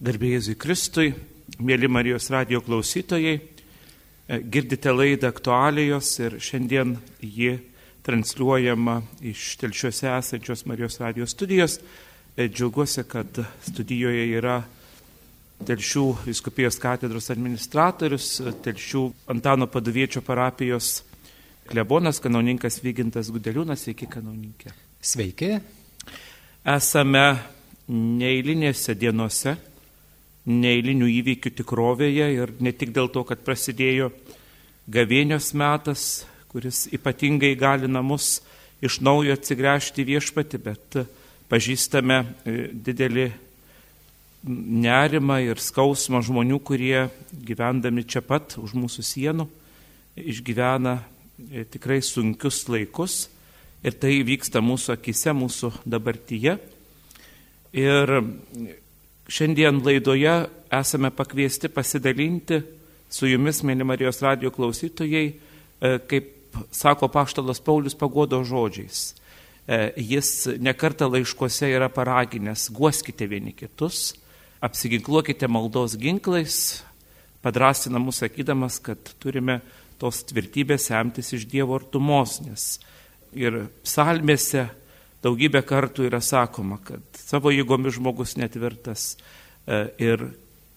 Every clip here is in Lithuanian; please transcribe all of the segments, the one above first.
Garbėjai Kristui, mėly Marijos radio klausytojai, e, girdite laidą aktualijos ir šiandien ji transliuojama iš telšiuose esančios Marijos radio studijos. E, džiaugiuosi, kad studijoje yra telšių viskupijos katedros administratorius, e, telšių Antano Paduviečio parapijos klebonas, kanauninkas Vygintas Gudeliūnas. Sveiki, kanauninkė. Sveiki. Esame neįlinėse dienose neįlinių įvykių tikrovėje ir ne tik dėl to, kad prasidėjo gavėnios metas, kuris ypatingai galina mus iš naujo atsigręžti viešpati, bet pažįstame e, didelį nerimą ir skausmą žmonių, kurie gyvendami čia pat už mūsų sienų išgyvena e, tikrai sunkius laikus ir tai vyksta mūsų akise, mūsų dabartyje. Ir Šiandien laidoje esame pakviesti pasidalinti su jumis, mėly Marijos radio klausytojai, e, kaip sako paštalas Paulius pagodo žodžiais. E, jis nekarta laiškuose yra paraginęs, guoskite vieni kitus, apsiginkluokite maldos ginklais, padrasina mus sakydamas, kad turime tos tvirtybės semtis iš Dievo artumos, nes ir psalmėse daugybę kartų yra sakoma, kad savo jėgomis žmogus netvirtas e, ir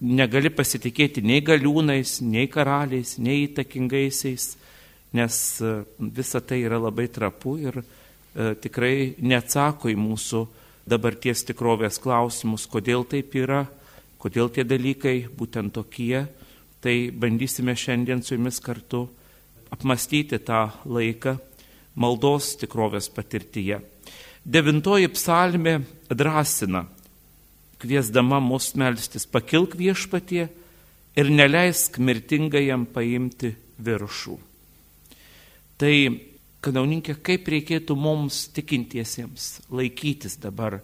negali pasitikėti nei galiūnais, nei karaliais, nei įtakingaisiais, nes e, visa tai yra labai trapu ir e, tikrai neatsako į mūsų dabarties tikrovės klausimus, kodėl taip yra, kodėl tie dalykai būtent tokie. Tai bandysime šiandien su jumis kartu apmastyti tą laiką maldos tikrovės patirtyje. Devintoji psalmė drąsina, kviesdama mus melstis, pakilk viešpatie ir neleisk mirtingajam paimti viršų. Tai, kanauninkė, kaip reikėtų mums tikintiesiems laikytis dabar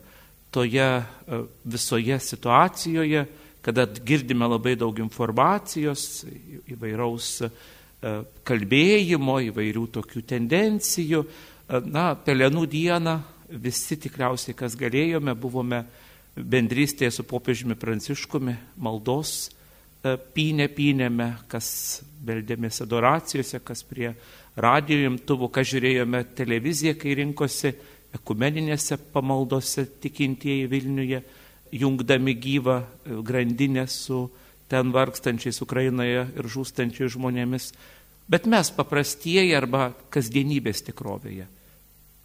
toje e, visoje situacijoje, kada girdime labai daug informacijos, įvairaus e, kalbėjimo, įvairių tokių tendencijų. E, na, pelenų dieną visi tikriausiai, kas galėjome, buvome bendrystėje su popiežiumi Pranciškumi, maldos e, pynė pynėme, kas beldėmės adoracijose, kas prie radio imtuvų, kas žiūrėjome televiziją, kai rinkosi ekumeninėse pamaldose tikintieji Vilniuje, jungdami gyvą e, grandinę su ten vargstančiais Ukrainoje ir žūstančiais žmonėmis. Bet mes paprastieji arba kasdienybės tikrovėje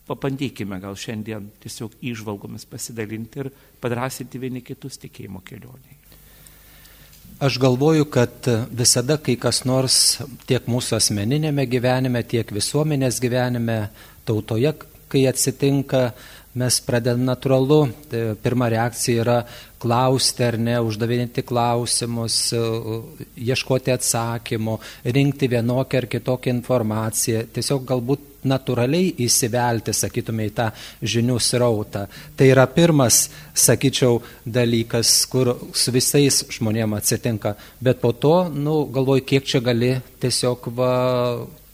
Pabandykime gal šiandien tiesiog išvalgomis pasidalinti ir padrasinti vieni kitus tikėjimo kelioniai. Aš galvoju, kad visada, kai kas nors tiek mūsų asmeninėme gyvenime, tiek visuomenės gyvenime, tautoje, kai atsitinka, mes pradedame natūralu, tai pirma reakcija yra klausti ar ne, uždavinėti klausimus, ieškoti atsakymų, rinkti vienokią ar kitokią informaciją, tiesiog galbūt natūraliai įsivelti, sakytume, į tą žinių srautą. Tai yra pirmas, sakyčiau, dalykas, kur su visais žmonėms atsitinka. Bet po to, nu, galvoju, kiek čia gali tiesiog va,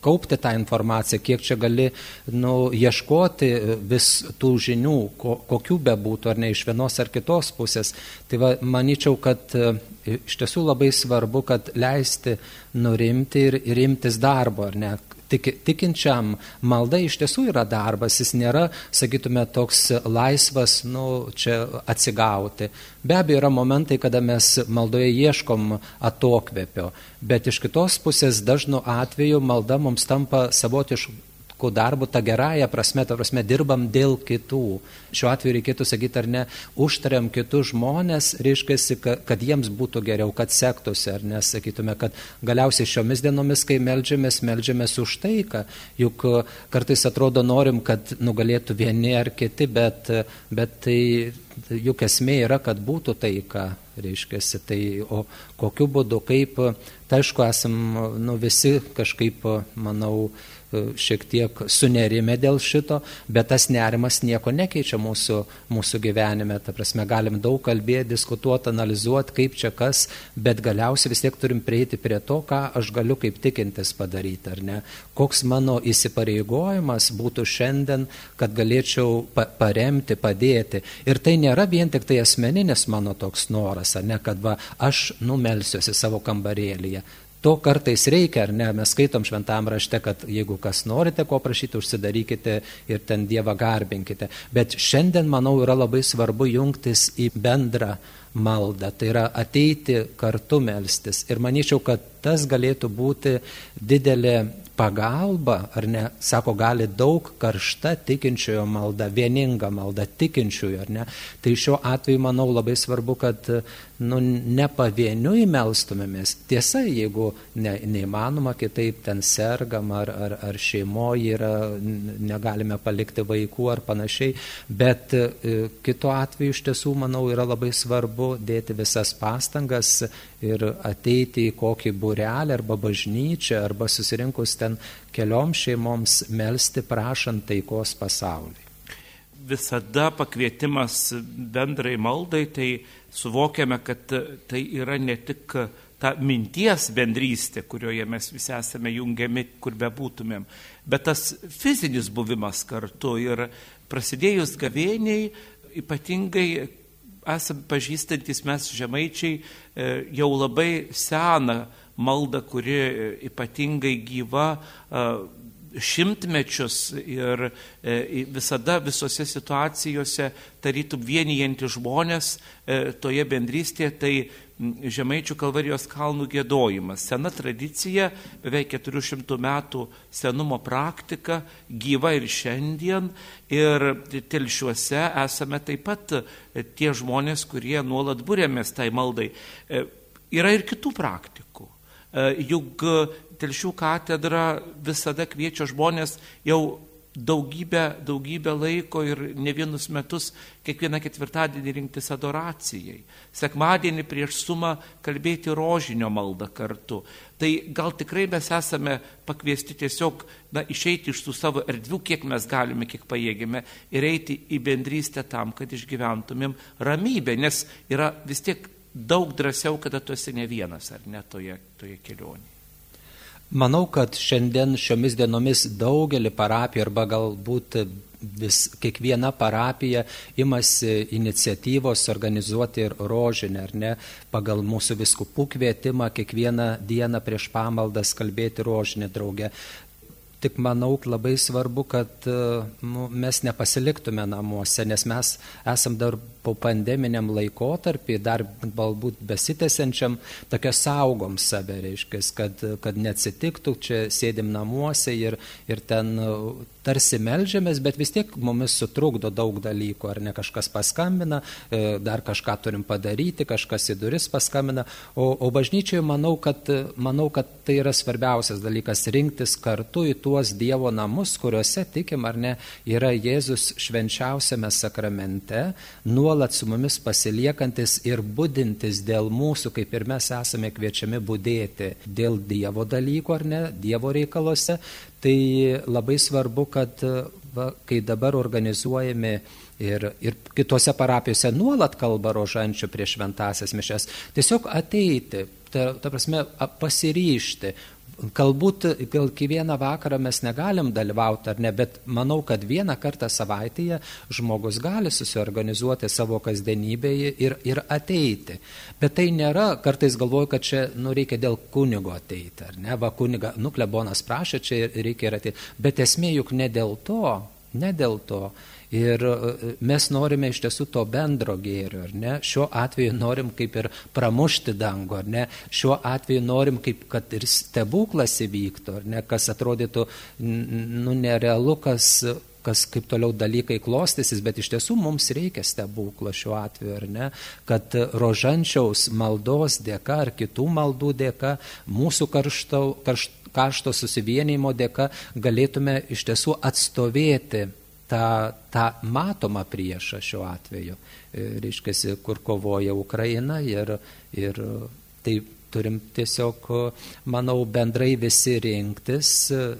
kaupti tą informaciją, kiek čia gali nu, ieškoti vis tų žinių, ko, kokių bebūtų, ar ne iš vienos ar kitos pusės. Tai va, manyčiau, kad e, iš tiesų labai svarbu, kad leisti nurimti ir, ir imtis darbo, ar ne, Tik, tikinčiam malda iš tiesų yra darbas, jis nėra, sakytume, toks laisvas, nu, čia atsigauti. Be abejo, yra momentai, kada mes maldoje ieškom atokvėpio, bet iš kitos pusės dažnu atveju malda mums tampa savotišku savotišku darbu, ta gerąją prasme, ta prasme, dirbam dėl kitų. Šiuo atveju reikėtų sakyti, ar ne, užtariam kitus žmonės, reiškia, kad, kad jiems būtų geriau, kad sektųsi, ar nesakytume, kad galiausiai šiomis dienomis, kai melžiamės, melžiamės už taiką. Juk kartais atrodo norim, kad nugalėtų vieni ar kiti, bet, bet tai juk esmė yra, kad būtų taika, reiškia, tai, o kokiu būdu, kaip, tai aišku, esam nu, visi kažkaip, manau, šiek tiek sunerime dėl šito, bet tas nerimas nieko nekeičia mūsų, mūsų gyvenime. Ta prasme, galim daug kalbėti, diskutuoti, analizuoti, kaip čia kas, bet galiausiai vis tiek turim prieiti prie to, ką aš galiu kaip tikintis padaryti, ar ne? Koks mano įsipareigojimas būtų šiandien, kad galėčiau pa paremti, padėti. Ir tai nėra vien tik tai asmeninis mano toks noras, ar ne, kad va, aš numelsiuosi savo kambarėlyje. To kartais reikia, ar ne? Mes skaitom šventam rašte, kad jeigu kas norite ko prašyti, užsidarykite ir ten Dievą garbinkite. Bet šiandien, manau, yra labai svarbu jungtis į bendrą maldą, tai yra ateiti kartu melstis. Ir manyčiau, kad tas galėtų būti didelė pagalba, ar ne, sako, gali daug karšta tikinčiojo malda, vieninga malda tikinčiųjų, ar ne. Tai šiuo atveju, manau, labai svarbu, kad nu, ne pavieniui melstumėmės. Tiesa, jeigu ne, neįmanoma kitaip ten sergam ar, ar, ar šeimoje yra, negalime palikti vaikų ar panašiai, bet e, kitu atveju iš tiesų, manau, yra labai svarbu dėti visas pastangas ir ateiti į kokį būrelį arba bažnyčią arba susirinkus ten kelioms šeimoms melstį prašant taikos pasauliui. Visada pakvietimas bendrai maldai, tai suvokiame, kad tai yra ne tik ta minties bendrystė, kurioje mes visi esame jungiami, kur bebūtumėm, bet tas fizinis buvimas kartu ir prasidėjus gavėniai, ypatingai esame pažįstantis mes žemaičiai e, jau labai seną maldą, kuri ypatingai gyva šimtmečius ir e, visada visose situacijose tarytum vienijanti žmonės e, toje bendrystėje, tai Žemaičių kalvarijos kalnų gėdojimas. Sena tradicija, beveik 400 metų senumo praktika, gyva ir šiandien. Ir telšiuose esame taip pat tie žmonės, kurie nuolat būrėmės tai maldai. E, yra ir kitų praktikų. E, juk e, Telšių katedra visada kviečia žmonės jau daugybę, daugybę laiko ir ne vienus metus kiekvieną ketvirtadienį rinktis adoracijai. Sekmadienį prieš sumą kalbėti rožinio maldą kartu. Tai gal tikrai mes esame pakviesti tiesiog na, išeiti iš tų savo erdvių, kiek mes galime, kiek pajėgime ir eiti į bendrystę tam, kad išgyventumėm ramybę, nes yra vis tiek daug drąsiau, kada tu esi ne vienas ar ne toje, toje kelionėje. Manau, kad šiandien šiomis dienomis daugelį parapijų arba galbūt vis kiekviena parapija imasi iniciatyvos organizuoti ir rožinę, ar ne, pagal mūsų viskupų kvietimą kiekvieną dieną prieš pamaldas kalbėti rožinę draugę. Tik manau, labai svarbu, kad nu, mes nepasiliktume namuose, nes mes esam dar po pandeminiam laikotarpį, dar galbūt besitęsiančiam, tokia saugom save, reiškia, kad, kad neatsitiktų, čia sėdim namuose ir, ir ten tarsi melžiamės, bet vis tiek mumis sutrukdo daug dalykų, ar ne kažkas paskambina, e, dar kažką turim padaryti, kažkas į duris paskambina, o, o bažnyčioje manau kad, manau, kad tai yra svarbiausias dalykas - rinktis kartu į tuos Dievo namus, kuriuose tikim ar ne yra Jėzus švenčiausiame sakramente, nuo nuolat su mumis pasiliekantis ir būdintis dėl mūsų, kaip ir mes esame kviečiami būdėti dėl Dievo dalykų ar ne, Dievo reikaluose, tai labai svarbu, kad va, kai dabar organizuojami ir, ir kitose parapijose nuolat kalba rožančių prieš šventasias mišes, tiesiog ateiti, ta, ta prasme, pasiryšti, Galbūt gal kiekvieną vakarą mes negalim dalyvauti ar ne, bet manau, kad vieną kartą savaitėje žmogus gali susiorganizuoti savo kasdienybėje ir, ir ateiti. Bet tai nėra, kartais galvoju, kad čia nu, reikia dėl kunigo ateiti, ar ne, va kuniga, nuklebonas prašė, čia reikia ir ateiti. Bet esmė juk ne dėl to, ne dėl to. Ir e, mes norime iš tiesų to bendro gėrio, ar ne? Šiuo atveju norim kaip ir pramušti dangų, ar ne? Šiuo atveju norim kaip kad ir stebuklas įvyktų, ar ne? Kas atrodytų, nu, nerealu, kas kas kaip toliau dalykai klostysis, bet iš tiesų mums reikia stebuklo šiuo atveju, ar ne, kad rožančiaus maldos dėka ar kitų maldų dėka, mūsų karšto, karšto, karšto susivienimo dėka galėtume iš tiesų atstovėti tą, tą matomą priešą šiuo atveju, e, reiškia, kur kovoja Ukraina ir, ir tai turim tiesiog, manau, bendrai visi rinktis,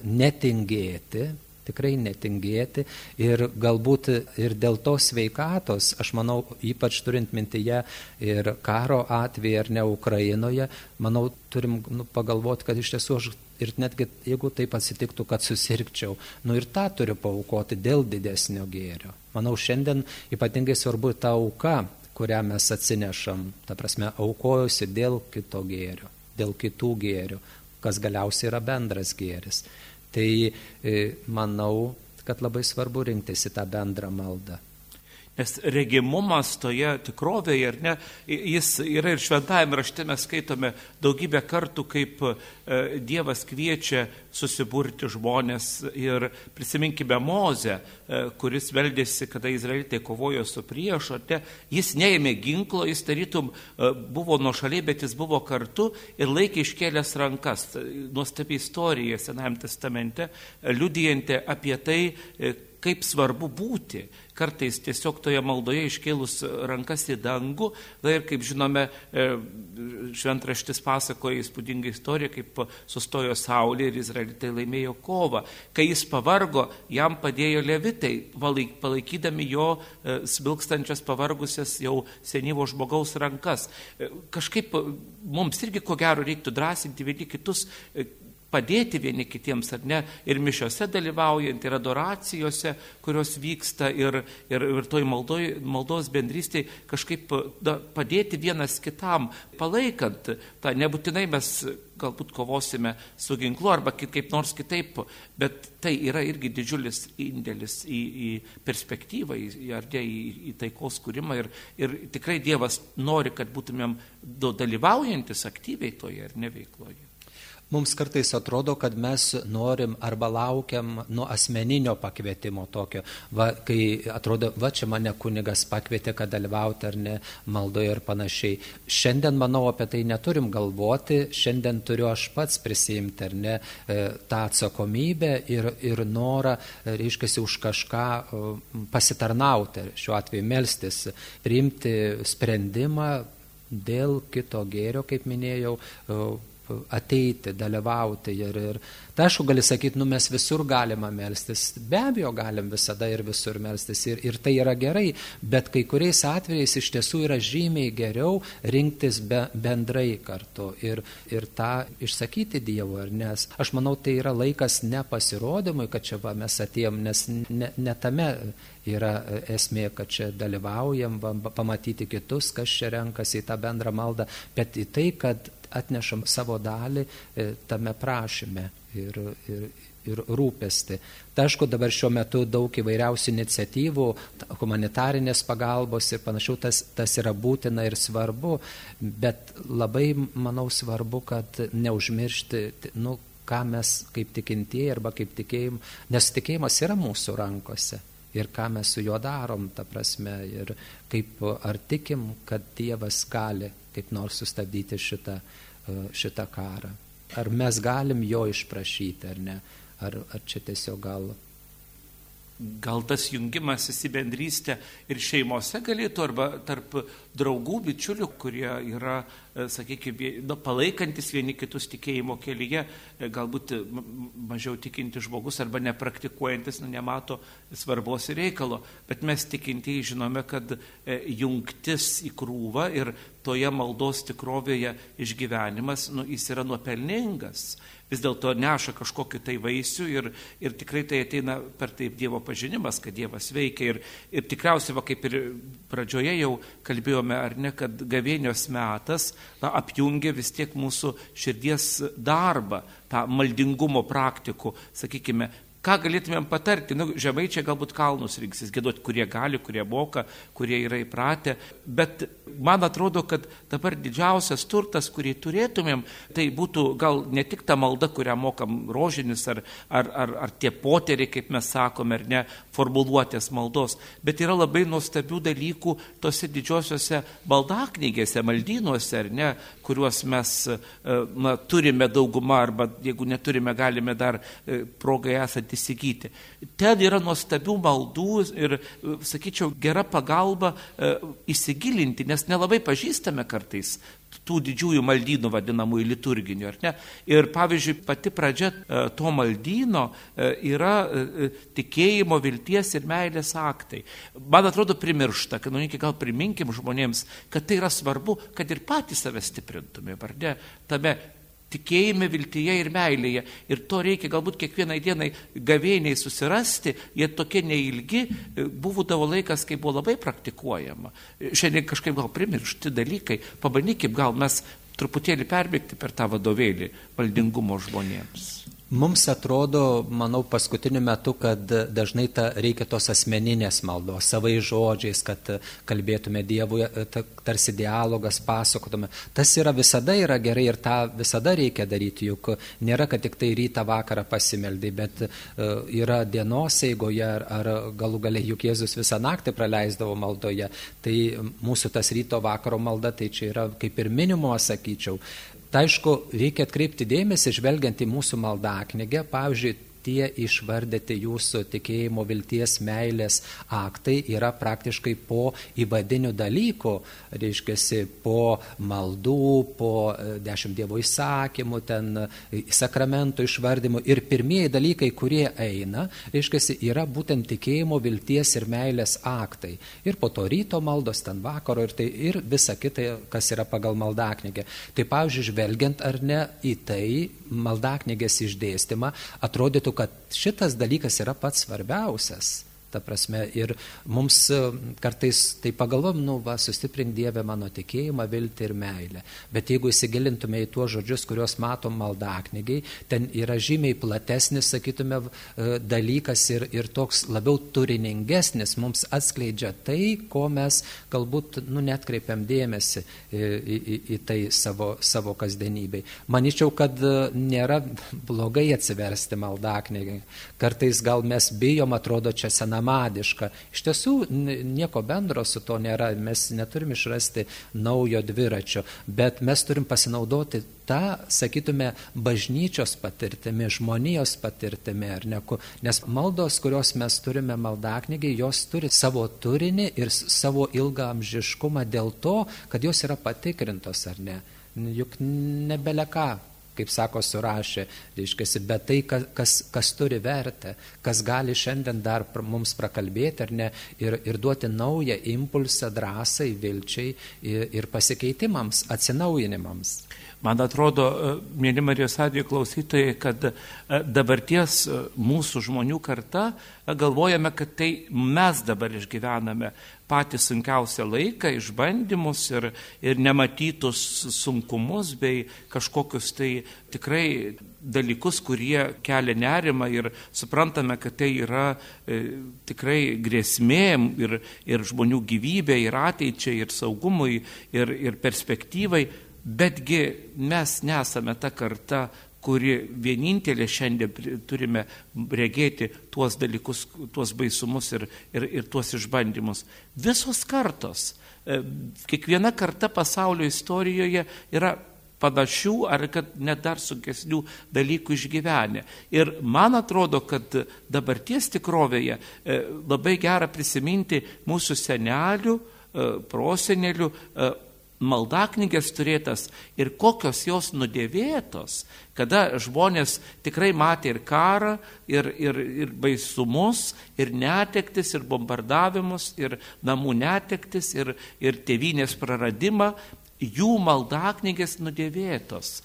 netingėti, tikrai netingėti ir galbūt ir dėl to sveikatos, aš manau, ypač turint mintyje ir karo atveju ar ne Ukrainoje, manau, turim nu, pagalvoti, kad iš tiesų aš ir netgi jeigu taip atsitiktų, kad susirgčiau, nu ir tą turiu paukoti dėl didesnio gėrio. Manau, šiandien ypatingai svarbu ta auka, kurią mes atsinešam, ta prasme, aukojusi dėl kito gėrio, dėl kitų gėrių, kas galiausiai yra bendras gėris. Tai e, manau, kad labai svarbu rinktis į tą bendrą maldą. Nes regimumas toje tikrovėje, ar ne, jis yra ir šventajame rašte mes skaitome daugybę kartų, kaip e, Dievas kviečia susiburti žmonės ir prisiminkime Mozę, e, kuris veldėsi, kada izraelitai kovojo su priešu, ar ne, jis neėmė ginklo, jis tarytum e, buvo nuo šaliai, bet jis buvo kartu ir laikė iškėlęs rankas. Nuostabi istorija Senajame testamente, liudijanti apie tai, kaip svarbu būti. Kartais tiesiog toje maldoje iškėlus rankas į dangų. Na ir kaip žinome, e, šventraštis pasakoja įspūdingą istoriją, kaip sustojo saulė ir izraelitai laimėjo kovą. Kai jis pavargo, jam padėjo levitai, palaikydami jo e, smilkstančias pavargusias jau senyvo žmogaus rankas. E, kažkaip mums irgi ko gero reiktų drąsinti vieni kitus padėti vieni kitiems, ar ne, ir mišiose dalyvaujant, ir adoracijose, kurios vyksta, ir, ir, ir toj maldoj, maldos bendrystėje kažkaip da, padėti vienas kitam, palaikant tą, nebūtinai mes galbūt kovosime su ginklu arba kaip nors kitaip, bet tai yra irgi didžiulis indėlis į, į perspektyvą, į, į, į taikos kūrimą ir, ir tikrai Dievas nori, kad būtumėm dalyvaujantis aktyviai toje ar neveikloje. Mums kartais atrodo, kad mes norim arba laukiam nuo asmeninio pakvietimo tokio, va, kai atrodo, va čia mane kunigas pakvietė, kad dalyvauti ar ne maldoje ir panašiai. Šiandien, manau, apie tai neturim galvoti, šiandien turiu aš pats prisimti ar ne e, tą atsakomybę ir, ir norą, e, reiškia, už kažką e, pasitarnauti, šiuo atveju melstis, priimti sprendimą dėl kito gėrio, kaip minėjau, ateiti, dalyvauti. Ir, ir tai aišku, gali sakyti, nu mes visur galima melstis. Be abejo, galim visada ir visur melstis. Ir, ir tai yra gerai, bet kai kuriais atvejais iš tiesų yra žymiai geriau rinktis be, bendrai kartu ir, ir tą išsakyti Dievo. Nes aš manau, tai yra laikas ne pasirodymui, kad čia va, mes atėjom, nes ne, ne tame yra esmė, kad čia dalyvaujam, pamatyti kitus, kas čia renkasi į tą bendrą maldą, bet į tai, kad atnešam savo dalį e, tame prašyme ir, ir, ir rūpesti. Tai aišku, dabar šiuo metu daug įvairiausių iniciatyvų, humanitarinės pagalbos ir panašiau, tas, tas yra būtina ir svarbu, bet labai, manau, svarbu, kad neužmiršti, nu, ką mes kaip tikintieji arba kaip tikėjim, nes tikėjimas yra mūsų rankose. Ir ką mes su juo darom, ta prasme, ir kaip ar tikim, kad Dievas gali kaip nors sustabdyti šitą, e, šitą karą. Ar mes galim jo išprašyti ar ne, ar, ar čia tiesiog gal gal tas jungimas į bendrystę ir šeimose galėtų, arba tarp draugų, bičiulių, kurie yra, e, sakykime, nu, palaikantis vieni kitus tikėjimo kelyje, e, galbūt mažiau tikinti žmogus arba nepraktikuojantis, nu, nemato svarbos ir reikalo. Bet mes tikintieji žinome, kad e, jungtis į krūvą ir toje maldos tikrovėje išgyvenimas, nu, jis yra nuopelningas vis dėlto neša kažkokį tai vaisių ir, ir tikrai tai ateina per taip Dievo pažinimas, kad Dievas veikia. Ir, ir tikriausiai, va, kaip ir pradžioje jau kalbėjome, ar ne, kad gavėnios metas na, apjungia vis tiek mūsų širdies darbą, tą maldingumo praktikų, sakykime, Ką galėtumėm patarti? Nu, žemaičiai galbūt kalnus rinksis gėduoti, kurie gali, kurie moka, kurie yra įpratę. Bet man atrodo, kad dabar didžiausias turtas, kurį turėtumėm, tai būtų gal ne tik ta malda, kurią mokam rožinis ar, ar, ar, ar tie poteriai, kaip mes sakome, ar ne, formuluotės maldos, bet yra labai nuostabių dalykų tose didžiosiuose maldaknygėse, maldynuose, ar ne, kuriuos mes e, na, turime daugumą, arba jeigu neturime, galime dar e, progai esant galite įsigyti. Ten yra nuostabių maldų ir, sakyčiau, gera pagalba e, įsigilinti, nes nelabai pažįstame kartais tų didžiųjų maldynų vadinamųjų liturginių, ar ne? Ir pavyzdžiui, pati pradžia e, to maldyno e, yra e, tikėjimo, vilties ir meilės aktai. Man atrodo primiršta, kad, nu, gal priminkim žmonėms, kad tai yra svarbu, kad ir patys save stiprintume, ar ne? Tame tikėjime, viltyje ir meilėje. Ir to reikia galbūt kiekvienai dienai gavėniai susirasti, jie tokie neilgi, būdavo laikas, kai buvo labai praktikuojama. Šiandien kažkaip gal primiršti dalykai, pabandykim gal mes truputėlį perbėgti per tą vadovėlį valdingumo žmonėms. Mums atrodo, manau, paskutiniu metu, kad dažnai ta, reikia tos asmeninės maldos, savai žodžiais, kad kalbėtume Dievui, tarsi dialogas pasakotume. Tas yra visada yra gerai ir tą visada reikia daryti, juk nėra, kad tik tai rytą vakarą pasimeldai, bet e, yra dienos eigoje ar, galų galiai juk Jėzus visą naktį praleisdavo maldoje. Tai mūsų tas ryto vakaro malda, tai čia yra kaip ir minimumas, sakyčiau. Tai aišku, reikia atkreipti dėmesį, žvelgiant į mūsų maldaknygę, pavyzdžiui, tie išvardyti jūsų tikėjimo, vilties, meilės aktai yra praktiškai po įvadinių dalykų, reiškia, po maldų, po e, dešimt dievo įsakymų, ten e, sakramentų išvardymų. Ir pirmieji dalykai, kurie eina, reiškia, yra būtent tikėjimo, vilties ir meilės aktai. Ir po to ryto maldos, ten vakaro ir, tai, ir visa kita, kas yra pagal maldaknygę. Tai pavyzdžiui, žvelgiant ar ne į tai, maldaknygės išdėstymą, atrodytų, kad šitas dalykas yra pats svarbiausias. Ta prasme, ir mums e, kartais tai pagalvom, nu, va, sustiprink Dievę mano tikėjimą, viltį ir meilę. Bet jeigu įsigilintume į tuos žodžius, kuriuos matom maldaknygiai, ten yra žymiai platesnis, sakytume, e, dalykas ir, ir toks labiau turiningesnis, mums atskleidžia tai, ko mes galbūt, nu, netkreipiam dėmesį į, į, į tai savo, savo kasdienybei. Maničiau, kad e, nėra blogai atsiversti maldaknygiai. Kartais gal mes bijom, atrodo, čia sena senamadiška. Iš tiesų nieko bendro su to nėra, mes neturim išrasti naujo dviračio, bet mes turim pasinaudoti tą, sakytume, bažnyčios patirtimi, žmonijos patirtimi, ar ne? Nes maldos, kurios mes turime maldaknygiai, jos turi savo turinį ir savo ilgą amžiškumą dėl to, kad jos yra patikrintos, ar ne? Juk nebeleką kaip sako, surašė, reiškia, bet tai, kas, kas turi vertę, kas gali šiandien dar mums prakalbėti ar ne, ir, ir duoti naują impulsą, drąsai, vilčiai ir, ir pasikeitimams, atsinaujinimams. Man atrodo, e, mėly Marijos atveju klausytojai, kad e, dabarties e, mūsų žmonių karta galvojame, kad tai mes dabar išgyvename patį sunkiausią laiką, išbandymus ir, ir nematytus sunkumus bei kažkokius tai tikrai dalykus, kurie kelia nerimą ir suprantame, kad tai yra e, tikrai grėsmė ir, ir žmonių gyvybė, ir ateičiai, ir saugumui, ir, ir perspektyvai. Betgi mes nesame ta karta, kuri vienintelė šiandien turime regėti tuos dalykus, tuos baisumus ir, ir, ir tuos išbandymus. Visos kartos, e, kiekviena karta pasaulio istorijoje yra panašių ar kad net dar sunkesnių dalykų išgyvenę. Ir man atrodo, kad dabarties tikrovėje e, labai gera prisiminti mūsų senelių, e, prosenelių maldaknygės turėtas ir kokios jos nudėvėtos, kada žmonės tikrai matė ir karą, ir, ir, ir baisumus, ir netektis, ir bombardavimus, ir namų netektis, ir, ir tėvynės praradimą, jų maldaknygės nudėvėtos.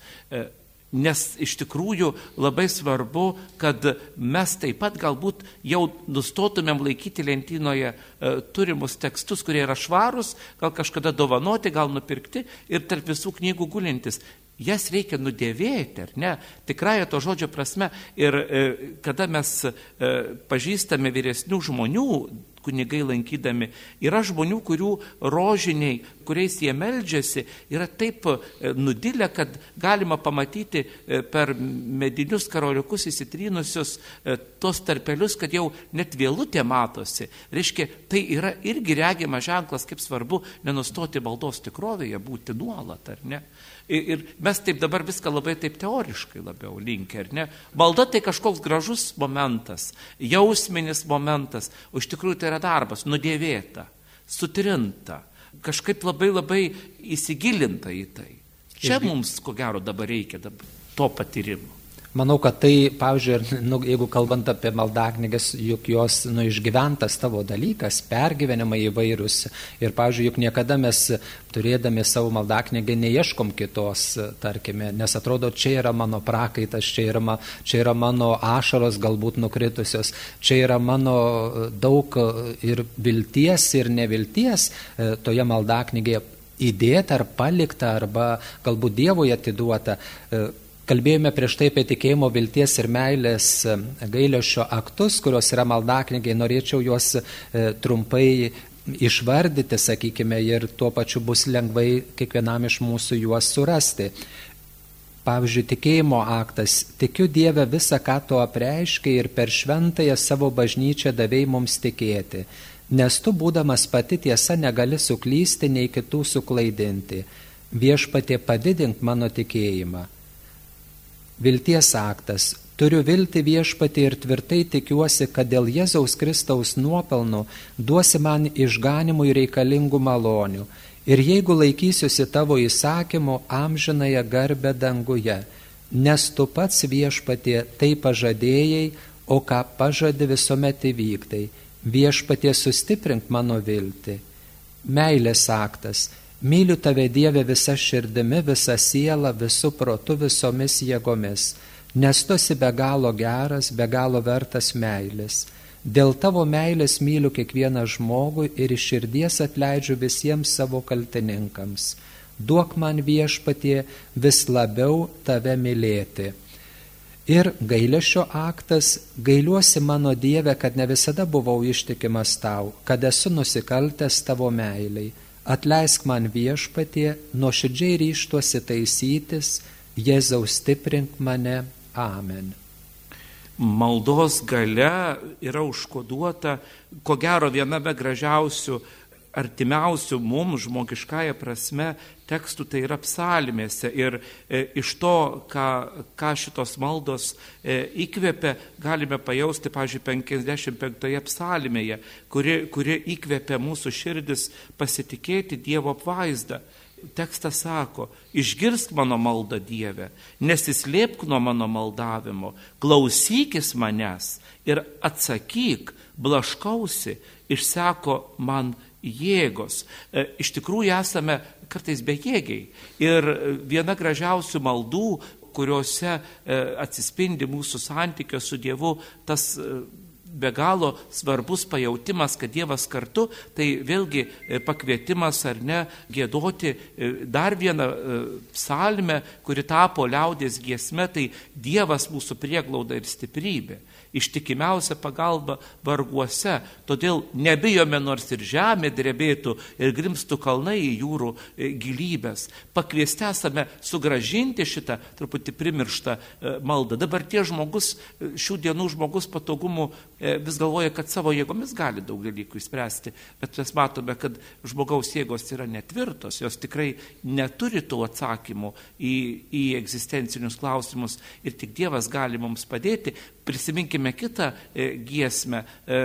Nes iš tikrųjų labai svarbu, kad mes taip pat galbūt jau nustotumėm laikyti lentynoje e, turimus tekstus, kurie yra švarūs, gal kažkada dovanoti, gal nupirkti ir tarp visų knygų gulintis. Jas reikia nudėvėti, ar ne? Tikrąją to žodžio prasme. Ir e, kada mes e, pažįstame vyresnių žmonių, kunigai lankydami. Yra žmonių, kurių rožiniai, kuriais jie meldžiasi, yra taip e, nudilę, kad galima pamatyti e, per medinius karoliukus įsitrynusius e, tos tarpelius, kad jau net vėlutė matosi. Reiškia, tai yra irgi regimas ženklas, kaip svarbu nenustoti maldos tikrovėje, būti nuolat, ar ne? Ir mes taip dabar viską labai taip teoriškai labiau linkę, ar ne? Malda tai kažkoks gražus momentas, jausminis momentas, o iš tikrųjų tai yra darbas, nudėvėta, sutrinta, kažkaip labai labai įsigilinta į tai. Čia mums, ko gero, dabar reikia dabar, to patyrimo. Manau, kad tai, pavyzdžiui, nu, jeigu kalbant apie maldaknygas, juk jos nu, išgyventas tavo dalykas, pergyvenimai įvairūs. Ir, pavyzdžiui, juk niekada mes turėdami savo maldaknygę neieškom kitos, tarkime, nes atrodo, čia yra mano prakaitas, čia yra, ma, čia yra mano ašaros galbūt nukritusios, čia yra mano daug ir vilties, ir nevilties e, toje maldaknygėje įdėta ar palikta, arba galbūt Dievui atiduota e, Kalbėjome prieš tai apie tikėjimo, vilties ir meilės e, gailiošio aktus, kurios yra maldaknygai, norėčiau juos e, trumpai išvardyti, sakykime, ir tuo pačiu bus lengvai kiekvienam iš mūsų juos surasti. Pavyzdžiui, tikėjimo aktas. Tikiu Dievę visą, ką tu apreiškai ir per šventąją savo bažnyčią davėjai mums tikėti, nes tu, būdamas pati tiesa, negali suklysti nei kitų suklaidinti. Viešpatie padidink mano tikėjimą. Vilties aktas. Turiu vilti viešpatį ir tvirtai tikiuosi, kad dėl Jėzaus Kristaus nuopelnų duosi man išganimui reikalingų malonių. Ir jeigu laikysiuosi tavo įsakymų amžinąją garbę danguje, nes tu pats viešpatie tai pažadėjai, o ką pažadi visuomet įvyktai, viešpatie sustiprink mano viltį. Meilės aktas Myliu tave Dieve visą širdimi, visą sielą, visų protų, visomis jėgomis, nes tu esi be galo geras, be galo vertas meilės. Dėl tavo meilės myliu kiekvieną žmogų ir iš širdies atleidžiu visiems savo kaltininkams. Duok man viešpatie vis labiau tave mylėti. Ir gailėšio aktas, gailiuosi mano Dieve, kad ne visada buvau ištikimas tau, kad esu nusikaltęs tavo meiliai Atleisk man viešpatie, nuoširdžiai ryštuosi taisytis, Jėzaus stiprink mane. Amen. Maldos gale yra užkoduota, ko gero, viename gražiausių artimiausių mums žmogiškąją prasme tekstų tai yra psalmėse. Ir e, iš to, ką, ką šitos maldos e, įkvėpia, galime pajausti, pažiūrėjau, 55 psalmėje, kuri, kuri įkvėpia mūsų širdis pasitikėti Dievo apvaizdą. Tekstas sako, išgirsk mano maldą Dieve, nesislėpk nuo mano maldavimo, klausykis manęs ir atsakyk, blaškausi, išseko man jėgos. E, iš tikrųjų esame kartais bejėgiai. Ir viena gražiausių maldų, kuriuose e, atsispindi mūsų santykio su Dievu, tas e, be galo svarbus pajautimas, kad Dievas kartu, tai vėlgi pakvietimas ar ne gėdoti dar vieną psalmę, kuri tapo liaudės giesme, tai Dievas mūsų prieglauda ir stiprybė ištikimiausia pagalba varguose. Todėl nebijome, nors ir žemė drebėtų ir grimstų kalnai į jūrų e, gilybės. Pakviesti esame sugražinti šitą truputį primirštą e, maldą. Dabar tie žmogus, e, šių dienų žmogus patogumų vis galvoja, kad savo jėgomis gali daug dalykų įspręsti, bet mes matome, kad žmogaus jėgos yra netvirtos, jos tikrai neturi tų atsakymų į, į egzistencinius klausimus ir tik Dievas gali mums padėti. Prisiminkime kitą e, giesmę, e,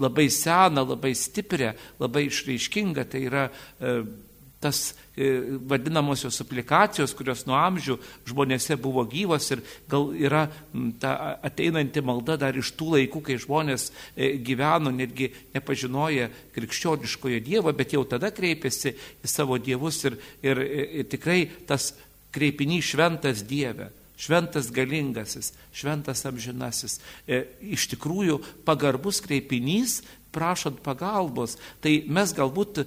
labai seną, labai stiprią, labai išraiškingą, tai yra e, tas vadinamosios aplikacijos, kurios nuo amžių žmonėse buvo gyvos ir gal yra ta ateinanti malda dar iš tų laikų, kai žmonės gyveno, netgi nepažinoja krikščioniškojo Dievo, bet jau tada kreipėsi į savo dievus ir, ir, ir tikrai tas kreipinys šventas Dieve šventas galingasis, šventas amžinasis. E, iš tikrųjų, pagarbus kreipinys prašant pagalbos. Tai mes galbūt e,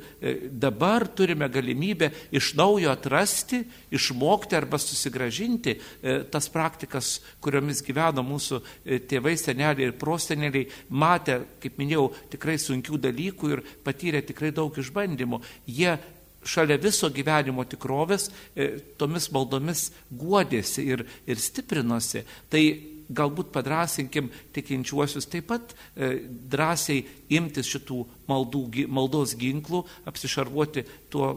dabar turime galimybę iš naujo atrasti, išmokti arba susigražinti e, tas praktikas, kuriomis gyveno mūsų e, tėvai, seneliai ir proseneliai, matė, kaip minėjau, tikrai sunkių dalykų ir patyrė tikrai daug išbandymų. Jie šalia viso gyvenimo tikrovės tomis maldomis guodėsi ir, ir stiprinosi. Tai galbūt padrasinkim tikinčiuosius taip pat e, drąsiai imtis šitų maldų, maldos ginklų, apsišarvuoti tuo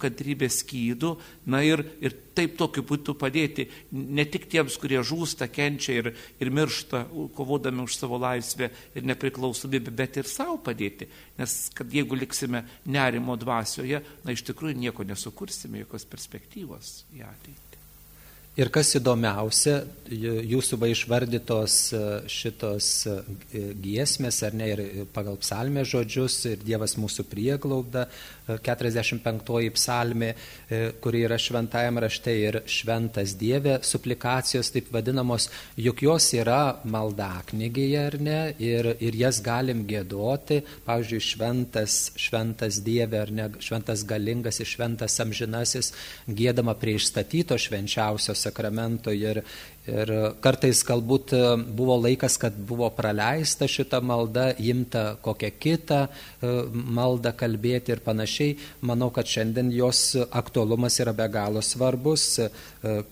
kantrybės skydų, na ir, ir taip tokiu būtų padėti ne tik tiems, kurie žūsta, kenčia ir, ir miršta, kovodami už savo laisvę ir nepriklausomybę, bet ir savo padėti. Nes kad jeigu liksime nerimo dvasioje, na iš tikrųjų nieko nesukursime, jokios perspektyvos į ateitį. Ir kas įdomiausia, jūsų va išvardytos e, šitos e, giesmės, ar ne, ir pagal psalmę žodžius, ir Dievas mūsų prieglauda, 45 psalmė, e, kuri yra šventajame rašte ir šventas Dieve, suplikacijos taip vadinamos, juk jos yra maldaknygėje ar ne, ir, ir jas galim gėdoti, pavyzdžiui, šventas, šventas Dieve ar ne, šventas galingas ir šventas amžinasis, gėdama prie išstatyto švenčiausio sakramento ir, Ir kartais galbūt e, buvo laikas, kad buvo praleista šita malda, imta kokią kitą e, maldą kalbėti ir panašiai. Manau, kad šiandien jos aktualumas yra be galo svarbus, e,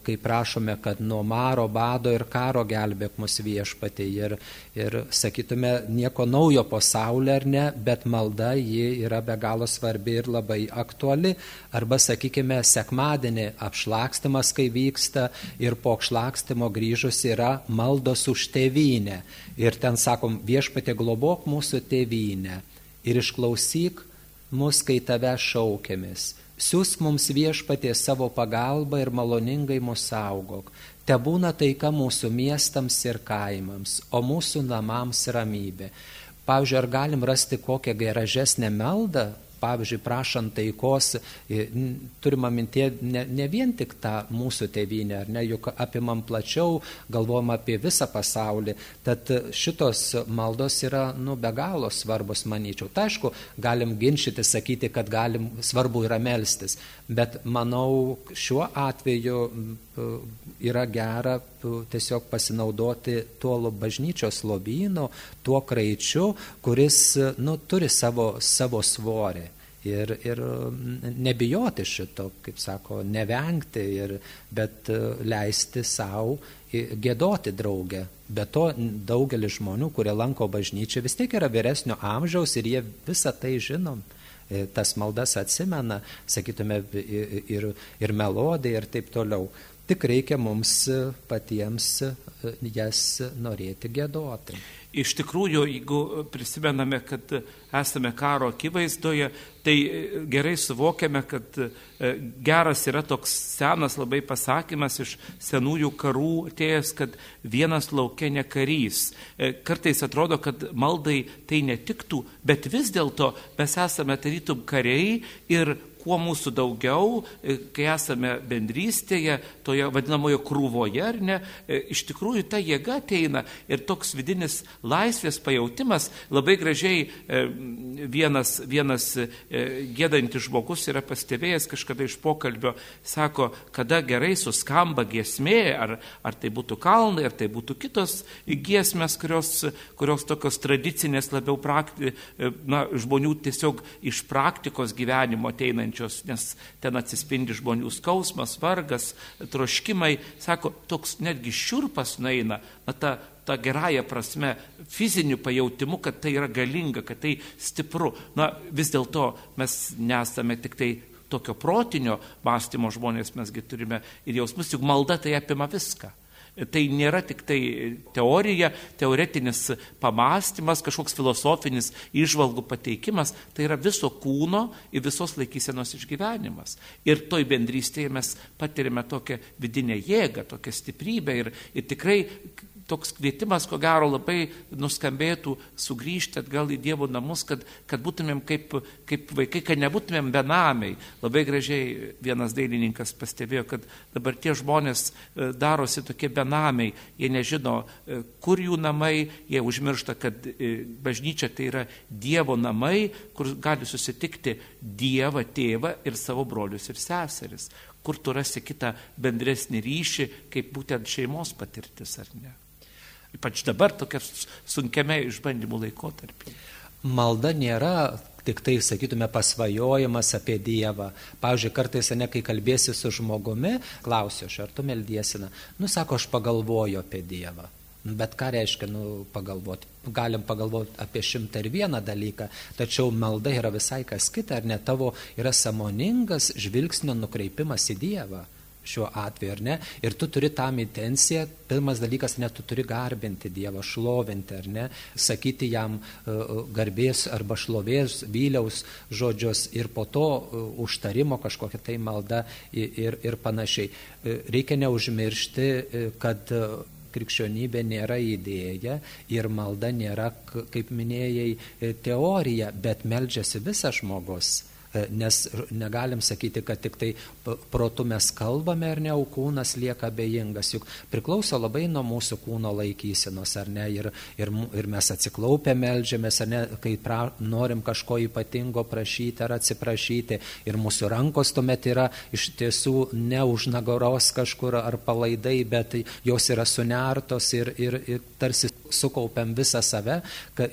kai prašome, kad nuo maro, bado ir karo gelbėk mus viešpatė. Ir, ir sakytume, nieko naujo pasaulyje ar ne, bet malda ji yra be galo svarbi ir labai aktuali. Arba, sakykime, sekmadienį apšlakstimas, kai vyksta ir po apšlakstimo išgyvenimo grįžus yra maldos už tėvynę. Ir ten sakom, viešpatė globok mūsų tėvynę ir išklausyk mus, kai tave šaukėmis. Siūsk mums viešpatė savo pagalbą ir maloningai mūsų saugok. Te būna taika mūsų miestams ir kaimams, o mūsų namams ramybė. Pavyzdžiui, ar galim rasti kokią gražesnę meldą, pavyzdžiui, prašant taikos, turime mintie ne, ne vien tik tą mūsų tėvynę, ar ne, juk apimam plačiau, galvom apie visą pasaulį. Tad šitos maldos yra, nu, be galo svarbus, manyčiau. Tai aišku, galim ginčyti, sakyti, kad galim, svarbu yra melstis, bet manau, šiuo atveju yra gera tiesiog pasinaudoti tuo bažnyčios lobynu, tuo kraičiu, kuris nu, turi savo, savo svorį. Ir, ir nebijoti šito, kaip sako, nevengti, ir, bet e, leisti savo gėdoti draugę. Be to daugelis žmonių, kurie lanko bažnyčią, vis tiek yra vyresnio amžiaus ir jie visą tai žinom e, tas maldas atsimena, sakytume, ir, ir melodai ir taip toliau. Tik reikia mums patiems jas norėti gėdoti. Iš tikrųjų, jeigu prisimename, kad esame karo akivaizdoje, tai gerai suvokiame, kad e, geras yra toks senas labai pasakymas iš senųjų karų atėjęs, kad vienas laukia ne karys. E, kartais atrodo, kad maldai tai netiktų, bet vis dėlto mes esame tarytum kariai ir kuo mūsų daugiau, e, kai esame bendrystėje, toje vadinamojo krūvoje, ar ne, e, iš tikrųjų ta jėga ateina ir toks vidinis laisvės pajautimas, labai gražiai e, vienas, vienas gėdantis žmogus yra pastebėjęs kažkada iš pokalbio, sako, kada gerai suskamba giesmė, ar, ar tai būtų kalnai, ar tai būtų kitos giesmės, kurios, kurios tokios tradicinės, labiau prakti, na, žmonių tiesiog iš praktikos gyvenimo ateinančios kenčiančios, nes ten atsispindi žmonių skausmas, vargas, troškimai. Sako, toks netgi šiurpas nueina, na, ta, ta gerąją prasme, fiziniu pajautimu, kad tai yra galinga, kad tai stipru. Na, vis dėlto mes nesame tik tai tokio protinio mąstymo žmonės, mesgi turime ir jausmus, juk malda tai apima viską. Tai nėra tik tai teorija, teoretinis pamastymas, kažkoks filosofinis išvalgų pateikimas, tai yra viso kūno ir visos laikysenos išgyvenimas. Ir toj bendrystėje mes patirime tokią vidinę jėgą, tokią stiprybę ir, ir tikrai toks kvietimas, ko gero, labai nuskambėtų sugrįžti atgal į Dievo namus, kad, kad būtumėm kaip, kaip vaikai, kad nebūtumėm benamiai. Labai gražiai vienas dailininkas pastebėjo, kad dabar tie žmonės e, darosi tokie benamiai, jie nežino, e, kur jų namai, jie užmiršta, kad e, bažnyčia tai yra Dievo namai, kur gali susitikti Dievą, tėvą ir savo brolius ir seseris. Kur tu rasi kitą bendresnį ryšį, kaip būtent šeimos patirtis, ar ne? Ypač dabar tokia sunkiame išbandymų laikotarpį. Malda nėra tik tai, sakytume, pasvajojimas apie Dievą. Pavyzdžiui, kartais, ne kai kalbėsi su žmogumi, klausiu aš, ar tu meldiesina. Nu, sako, aš pagalvoju apie Dievą. Bet ką reiškia, nu, pagalvoti? Galim pagalvoti apie šimtą ir vieną dalyką, tačiau malda yra visai kas kita, ar ne tavo yra samoningas žvilgsnio nukreipimas į Dievą šiuo atveju, ar ne? Ir tu turi tam intenciją, pirmas dalykas, net tu turi garbinti Dievą, šlovinti, ar ne? Sakyti jam uh, garbės arba šlovės, vyliaus žodžius ir po to uh, užtarimo kažkokia tai malda ir, ir, panašiai. Reikia neužmiršti, kad krikščionybė nėra idėja ir malda nėra, kaip minėjai, teorija, bet meldžiasi visas žmogus. E, nes negalim sakyti, kad tik tai protu mes kalbame ar ne, o kūnas lieka bejingas, juk priklauso labai nuo mūsų kūno laikysenos, ar ne, ir, ir, ir mes atsiklaupę melžiamės, ar ne, kai pra, norim kažko ypatingo prašyti ar atsiprašyti, ir mūsų rankos tuomet yra iš tiesų ne už nagaros kažkur ar palaidai, bet jos yra sunertos ir, ir, ir tarsi sukaupiam visą save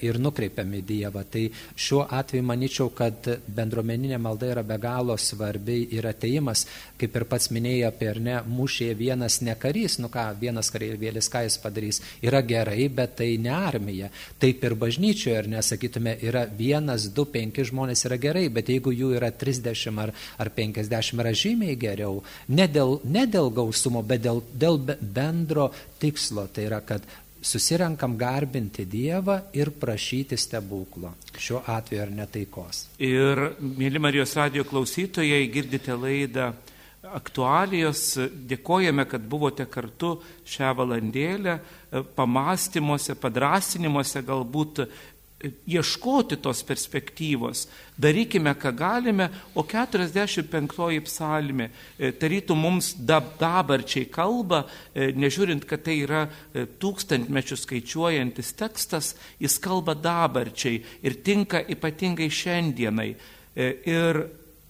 ir nukreipiam į Dievą. Tai šiuo atveju manyčiau, kad bendruomeninė malda yra be galo svarbi ir ateimas, kaip ir pats minėjai apie ar ne, mušėje vienas ne karys, nu ką, vienas kareivėlis, ką jis padarys, yra gerai, bet tai ne armija. Taip ir bažnyčioje, ar nesakytume, yra vienas, du, penki žmonės yra gerai, bet jeigu jų yra 30 ar, ar 50 yra žymiai geriau, ne dėl, ne dėl gausumo, bet dėl, dėl bendro tikslo, tai yra, kad susirenkam garbinti Dievą ir prašyti stebuklo. Šiuo atveju ar netaikos. Ir, mėly Marijos radio klausytojai, girdite laidą aktualijos. Dėkojame, kad buvote kartu šią valandėlę pamastymuose, padrasinimuose, galbūt ieškoti tos perspektyvos, darykime, ką galime, o 45 psalmė e, tarytų mums dabarčiai kalba, e, nežiūrint, kad tai yra e, tūkstantmečių skaičiuojantis tekstas, jis kalba dabarčiai ir tinka ypatingai šiandienai. Ir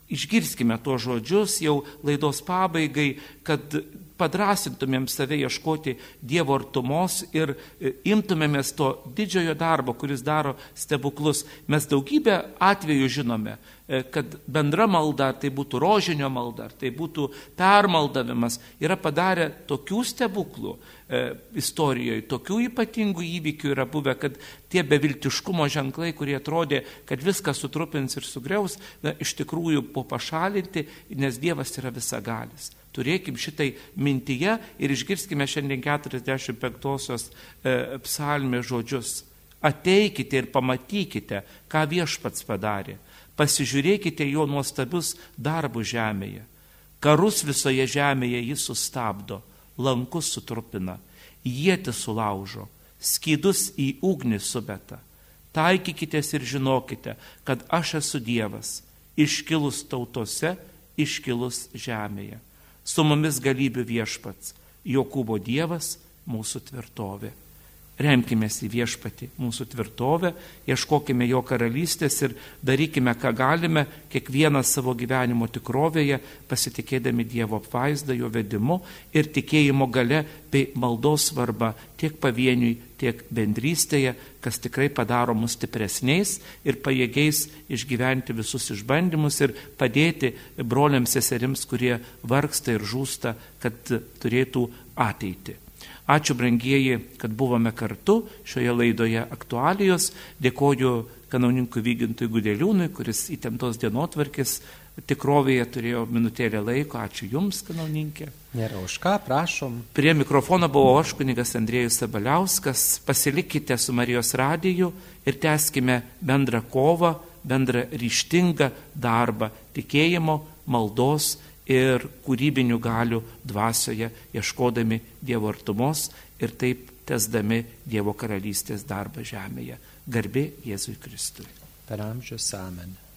išgirskime tuos žodžius jau laidos pabaigai, kad padrasintumėm save ieškoti Dievo artumos ir e, imtumėmės to didžiojo darbo, kuris daro stebuklus. Mes daugybę atvejų žinome, e, kad bendra malda, ar tai būtų rožinio malda, ar tai būtų permaldavimas, yra padarę tokių stebuklų e, istorijoje, tokių ypatingų įvykių yra buvę, kad tie beviltiškumo ženklai, kurie atrodė, kad viską sutrupins ir sugriaus, na, iš tikrųjų po pašalinti, nes Dievas yra visagalis. Turėkim šitai mintyje ir išgirskime šiandien 45-osios e, psalmės žodžius. Ateikite ir pamatykite, ką viešpats padarė. Pasižiūrėkite jo nuostabius darbus žemėje. Karus visoje žemėje jis sustabdo, lankus sutrupina, jėti sulaužo, skydus į ugnį subeta. Taikykitės ir žinokite, kad aš esu Dievas, iškilus tautose, iškilus žemėje su mumis galybių viešpats, Jokūbo Dievas, mūsų tvirtovė. Remkime į viešpatį mūsų tvirtovę, ieškokime jo karalystės ir darykime, ką galime, kiekvieną savo gyvenimo tikrovėje, pasitikėdami Dievo apvaizdą, jo vedimu ir tikėjimo gale bei maldos svarba tiek pavieniui, tiek bendrystėje, kas tikrai padaro mus stipresniais ir pajėgiais išgyventi visus išbandymus ir padėti broliams seserims, kurie vargsta ir žūsta, kad turėtų ateitį. Ačiū, brangieji, kad buvome kartu šioje laidoje aktualijos. Dėkoju kanauninkui Vygintui Gudeliūnui, kuris įtemptos dienotvarkės tikrovėje turėjo minutėlę laiko. Ačiū Jums, kanauninkė. Nėra už ką, prašom. Prie mikrofono buvo aš, kunigas Andrėjus Sabaliauskas. Pasilikite su Marijos radiju ir tęskime bendrą kovą, bendrą ryštingą darbą tikėjimo, maldos ir kūrybinių galių dvasioje, ieškodami Dievo artumos ir taip tesdami Dievo karalystės darbą žemėje. Garbė Jėzui Kristui. Per amžius amen.